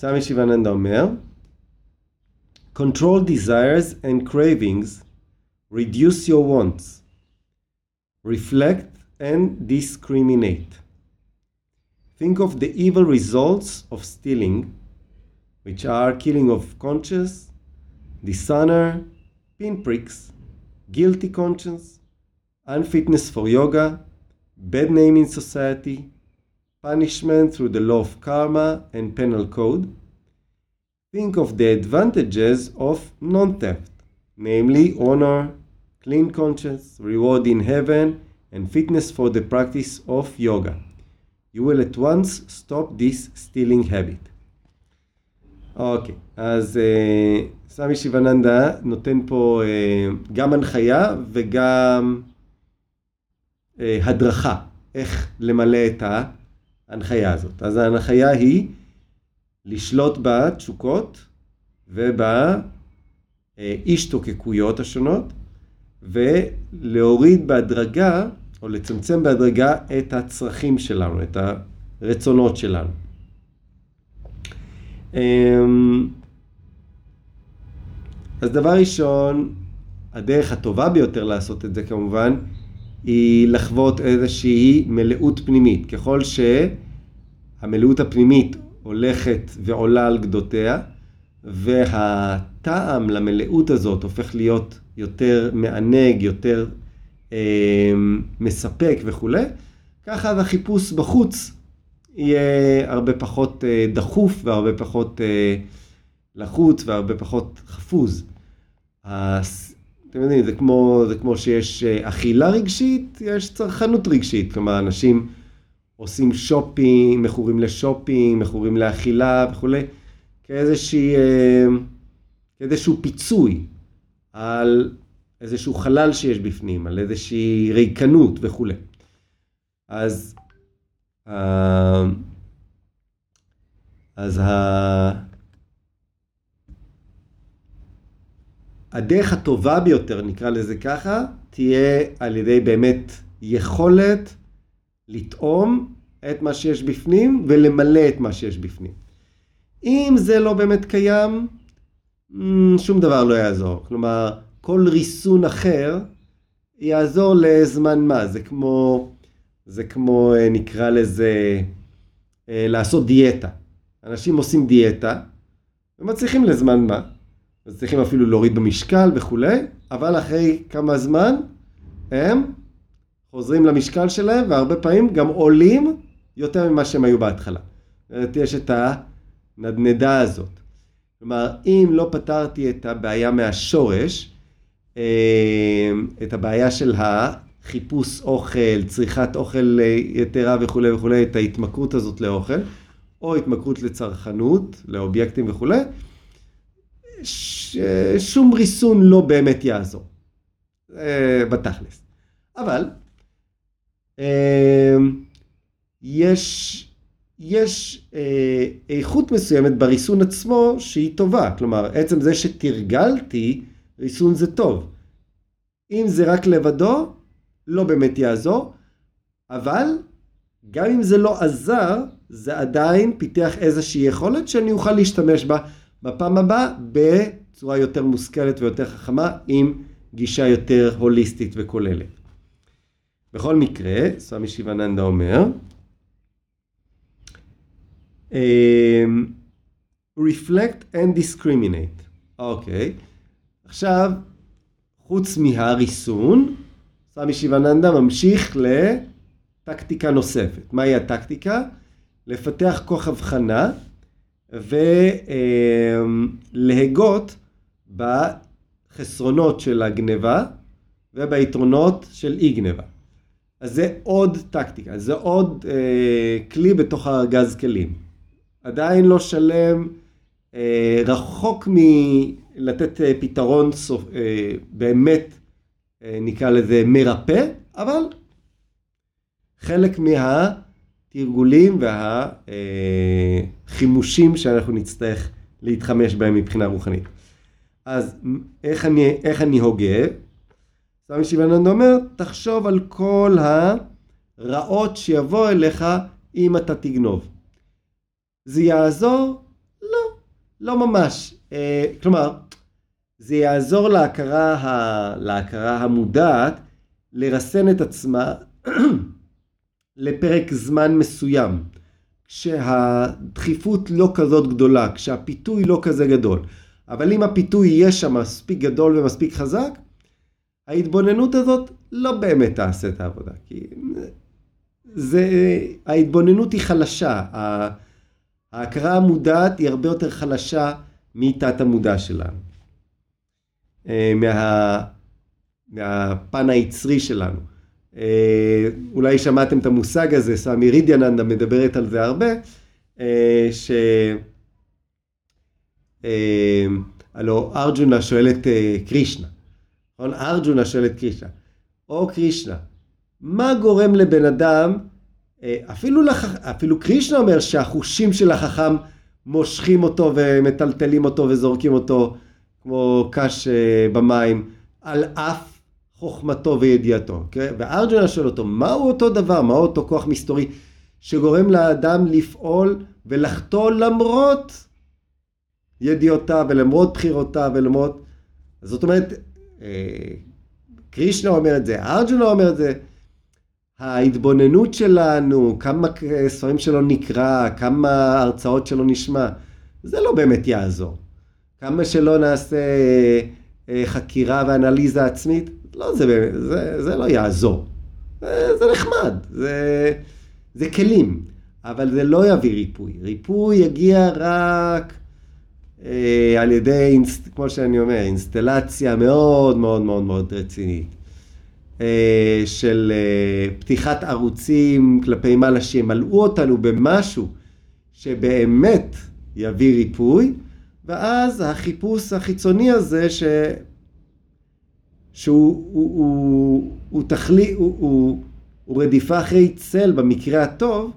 סמי שיבננדה אומר, control desires and cravings, reduce your wants, reflect and discriminate. Think of the evil results of stealing, which are killing of conscience, dishonor, pinpricks, guilty conscience, unfitness for yoga, bad name in society, punishment through the law of karma and penal code. Think of the advantages of non theft, namely honor, clean conscience, reward in heaven, and fitness for the practice of yoga. You will at once stop this stealing habit. אוקיי, אז אה, סמי שיבננדה נותן פה אה, גם הנחיה וגם אה, הדרכה, איך למלא את ההנחיה הזאת. אז ההנחיה היא לשלוט בתשוקות ובאי-השתוקקויות השונות ולהוריד בהדרגה או לצמצם בהדרגה את הצרכים שלנו, את הרצונות שלנו. אמ, אז דבר ראשון, הדרך הטובה ביותר לעשות את זה כמובן, היא לחוות איזושהי מלאות פנימית. ככל שהמלאות הפנימית הולכת ועולה על גדותיה, והטעם למלאות הזאת הופך להיות יותר מענג, יותר אה, מספק וכולי, ככה החיפוש בחוץ יהיה הרבה פחות אה, דחוף והרבה פחות אה, לחוץ והרבה פחות חפוז. אתם יודעים, זה כמו, זה כמו שיש אה, אכילה רגשית, יש צרכנות רגשית. כלומר, אנשים עושים שופינג, מכורים לשופינג, מכורים לאכילה וכולי, כאיזושהי, כאיזשהו פיצוי על איזשהו חלל שיש בפנים, על איזושהי ריקנות וכולי. אז אה, אז ה... הדרך הטובה ביותר, נקרא לזה ככה, תהיה על ידי באמת יכולת לטעום את מה שיש בפנים ולמלא את מה שיש בפנים. אם זה לא באמת קיים, שום דבר לא יעזור. כלומר, כל ריסון אחר יעזור לזמן מה. זה כמו זה כמו, אה, נקרא לזה, אה, לעשות דיאטה. אנשים עושים דיאטה, ומצליחים לזמן מה. מצליחים אפילו להוריד במשקל וכולי, אבל אחרי כמה זמן הם חוזרים למשקל שלהם, והרבה פעמים גם עולים יותר ממה שהם היו בהתחלה. זאת יש את הנדנדה הזאת. כלומר, אם לא פתרתי את הבעיה מהשורש, אה, את הבעיה של ה... חיפוש אוכל, צריכת אוכל יתרה וכולי וכולי, את ההתמכרות הזאת לאוכל, או התמכרות לצרכנות, לאובייקטים וכולי, ש... שום ריסון לא באמת יעזור, בתכלס. אבל אה, יש, יש אה, איכות מסוימת בריסון עצמו שהיא טובה, כלומר עצם זה שתרגלתי ריסון זה טוב. אם זה רק לבדו, לא באמת יעזור, אבל גם אם זה לא עזר, זה עדיין פיתח איזושהי יכולת שאני אוכל להשתמש בה בפעם הבאה בצורה יותר מושכלת ויותר חכמה, עם גישה יותר הוליסטית וכוללת. בכל מקרה, סמי שיבננדה אומר, אמ, reflect and discriminate. אוקיי, עכשיו, חוץ מהריסון, סמי שיבננדה ממשיך לטקטיקה נוספת. מהי הטקטיקה? לפתח כוח הבחנה ולהגות בחסרונות של הגניבה וביתרונות של אי גניבה. אז זה עוד טקטיקה, זה עוד אה, כלי בתוך ארגז כלים. עדיין לא שלם, אה, רחוק מלתת אה, פתרון סוף, אה, באמת אה, נקרא לזה מרפא, אבל חלק מהתרגולים והחימושים שאנחנו נצטרך להתחמש בהם מבחינה רוחנית. אז איך אני, איך אני הוגה? סמי שיבננד אומר, תחשוב על כל הרעות שיבוא אליך אם אתה תגנוב. זה יעזור? לא, לא ממש. אה, כלומר, זה יעזור להכרה, ה... להכרה המודעת לרסן את עצמה לפרק זמן מסוים, כשהדחיפות לא כזאת גדולה, כשהפיתוי לא כזה גדול. אבל אם הפיתוי יהיה שם מספיק גדול ומספיק חזק, ההתבוננות הזאת לא באמת תעשה את העבודה. כי זה, ההתבוננות היא חלשה, ההכרה המודעת היא הרבה יותר חלשה מתת המודע שלנו. אה, מה, מהפן היצרי שלנו. אה, אולי שמעתם את המושג הזה, סמי רידיאננדה מדברת על זה הרבה, אה, ש... הלו ארג'ונה שואל את קרישנה, נכון? ארג'ונה שואל את קרישנה, או קרישנה, מה גורם לבן אדם, אפילו, לח... אפילו קרישנה אומר שהחושים של החכם מושכים אותו ומטלטלים אותו וזורקים אותו כמו קש במים, על אף חוכמתו וידיעתו. אוקיי? וארג'ונה שואל אותו, מהו אותו דבר, מהו אותו כוח מסתורי שגורם לאדם לפעול ולחטוא למרות ידיעותיו ולמרות בחירותיו ולמרות... זאת אומרת, אה, קרישנה אומר את זה, ארג'ונה אומר את זה, ההתבוננות שלנו, כמה ספרים שלו נקרא, כמה הרצאות שלו נשמע, זה לא באמת יעזור. כמה שלא נעשה אה, חקירה ואנליזה עצמית, לא, זה, זה, זה לא יעזור. זה, נחמד, זה, זה כלים, אבל זה לא יביא ריפוי. ריפוי יגיע רק אה, על ידי, כמו שאני אומר, אינסטלציה מאוד מאוד מאוד מאוד רצינית. אה, של אה, פתיחת ערוצים כלפי מעלה שימלאו אותנו במשהו שבאמת יביא ריפוי, ואז החיפוש החיצוני הזה ש... שהוא הוא, הוא, הוא, תכלי, הוא, הוא, הוא רדיפה אחרי צל במקרה הטוב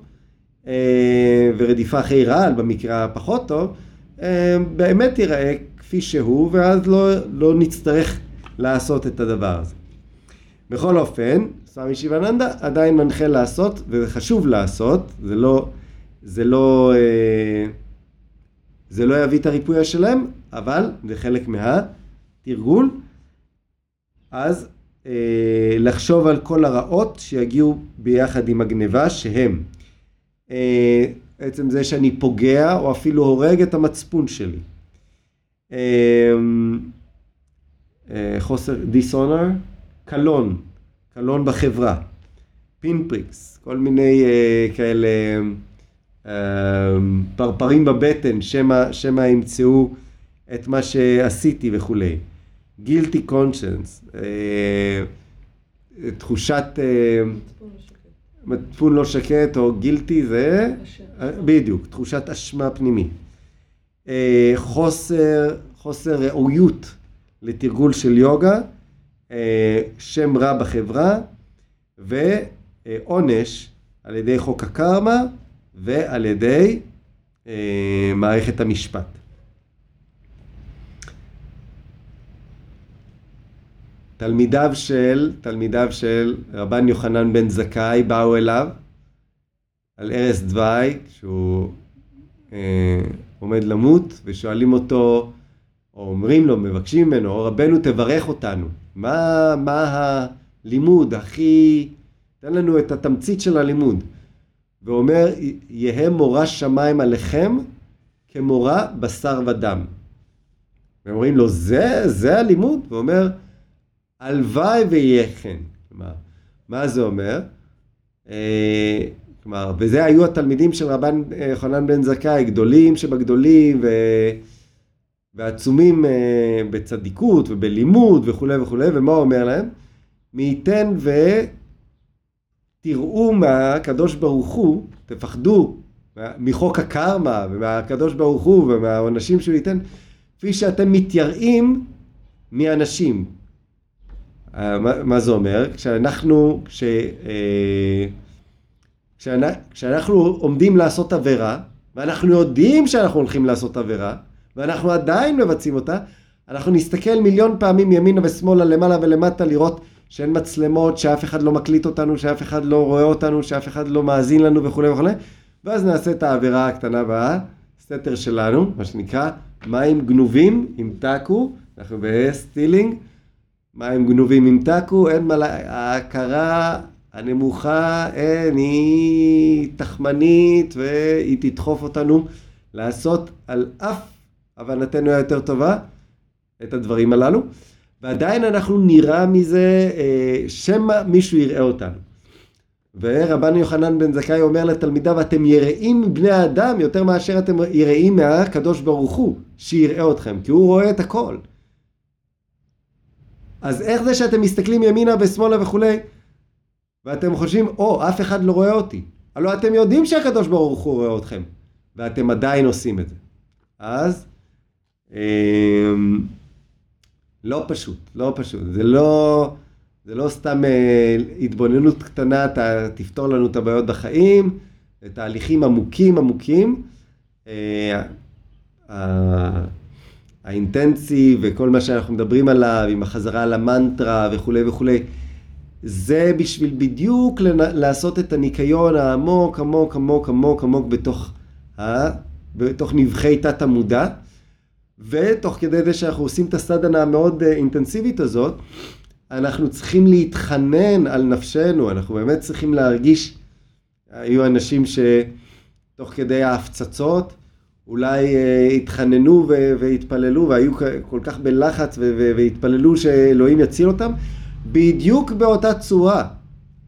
אה, ורדיפה אחרי רעל במקרה הפחות טוב, אה, באמת ייראה כפי שהוא ואז לא, לא נצטרך לעשות את הדבר הזה. בכל אופן, סמי שיבננדה עדיין מנחה לעשות, וזה חשוב לעשות, זה לא, זה לא, אה, זה לא יביא את הריפוי השלם, אבל זה חלק מהתרגול. אז אה, לחשוב על כל הרעות שיגיעו ביחד עם הגניבה שהם אה, עצם זה שאני פוגע או אפילו הורג את המצפון שלי. אה, אה, חוסר dishonor, קלון, קלון בחברה, pinpricks, כל מיני אה, כאלה אה, פרפרים בבטן שמא ימצאו את מה שעשיתי וכולי. גילטי קונשנס, אה, תחושת אה, מצפון לא שקט או גילטי זה, בדיוק, תחושת אשמה פנימית. אה, חוסר, חוסר ראויות לתרגול של יוגה, שם רע בחברה ועונש על ידי חוק הקרמה ועל ידי מערכת המשפט. תלמידיו של, תלמידיו של רבן יוחנן בן זכאי באו אליו על ערש דווי, שהוא אה, עומד למות, ושואלים אותו, או אומרים לו, מבקשים ממנו, רבנו תברך אותנו. מה, מה הלימוד הכי, תן לנו את התמצית של הלימוד. ואומר, יהא מורא שמיים עליכם כמורא בשר ודם. ואומרים לו, זה, זה הלימוד? ואומר, הלוואי ויהיה כן. כלומר, מה זה אומר? אה, כלומר, וזה היו התלמידים של רבן אה, חנן בן זכאי, גדולים שבגדולים ו... ועצומים אה, בצדיקות ובלימוד וכולי וכולי, ומה הוא אומר להם? מי ייתן ותראו מהקדוש ברוך הוא, תפחדו מחוק הקרמה ומהקדוש ברוך הוא ומהעונשים שהוא ייתן, כפי שאתם מתייראים מאנשים. אה, מה, מה זה אומר? כשאנחנו, כש, אה, כשאנחנו עומדים לעשות עבירה, ואנחנו יודעים שאנחנו הולכים לעשות עבירה, ואנחנו עדיין מבצעים אותה, אנחנו נסתכל מיליון פעמים ימינה ושמאלה, למעלה ולמטה, לראות שאין מצלמות, שאף אחד לא מקליט אותנו, שאף אחד לא רואה אותנו, שאף אחד לא מאזין לנו וכולי וכולי, ואז נעשה את העבירה הקטנה הבאה, בסתר שלנו, מה שנקרא, מים גנובים ימתקו, אנחנו ב stealing, מים גנובים ימתקו, אין מה, ההכרה הנמוכה, אין, היא תחמנית והיא תדחוף אותנו לעשות על אף הבנתנו היותר טובה את הדברים הללו, ועדיין אנחנו נראה מזה אה, שמא מישהו יראה אותנו. ורבן יוחנן בן זכאי אומר לתלמידיו, אתם יראים מבני האדם יותר מאשר אתם יראים מהקדוש ברוך הוא, שיראה אתכם, כי הוא רואה את הכל. אז איך זה שאתם מסתכלים ימינה ושמאלה וכולי, ואתם חושבים, או, oh, אף אחד לא רואה אותי. הלוא אתם יודעים שהקדוש ברוך הוא רואה אתכם, ואתם עדיין עושים את זה. אז, אה, לא פשוט, לא פשוט. זה לא... זה לא סתם אה, התבוננות קטנה, אתה תפתור לנו את הבעיות בחיים, זה תהליכים עמוקים עמוקים. אה, האינטנסי וכל מה שאנחנו מדברים עליו, עם החזרה למנטרה וכולי וכולי, זה בשביל בדיוק לעשות את הניקיון העמוק עמוק עמוק עמוק עמוק בתוך, ה, בתוך נבחי תת המודע, ותוך כדי זה שאנחנו עושים את הסדנה המאוד אה, אינטנסיבית הזאת, אנחנו צריכים להתחנן על נפשנו, אנחנו באמת צריכים להרגיש, היו אנשים שתוך כדי ההפצצות אולי uh, התחננו והתפללו והיו כל כך בלחץ והתפללו שאלוהים יציל אותם, בדיוק באותה צורה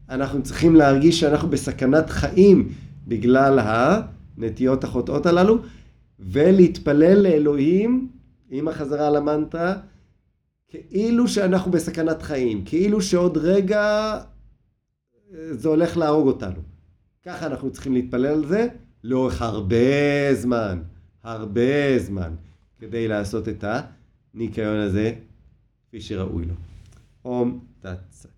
אנחנו צריכים להרגיש שאנחנו בסכנת חיים בגלל הנטיות החוטאות הללו ולהתפלל לאלוהים עם החזרה למנטרה כאילו שאנחנו בסכנת חיים, כאילו שעוד רגע אה, זה הולך להרוג אותנו. ככה אנחנו צריכים להתפלל על זה לאורך הרבה זמן, הרבה זמן, כדי לעשות את הניקיון הזה כפי שראוי לו. אום תצא.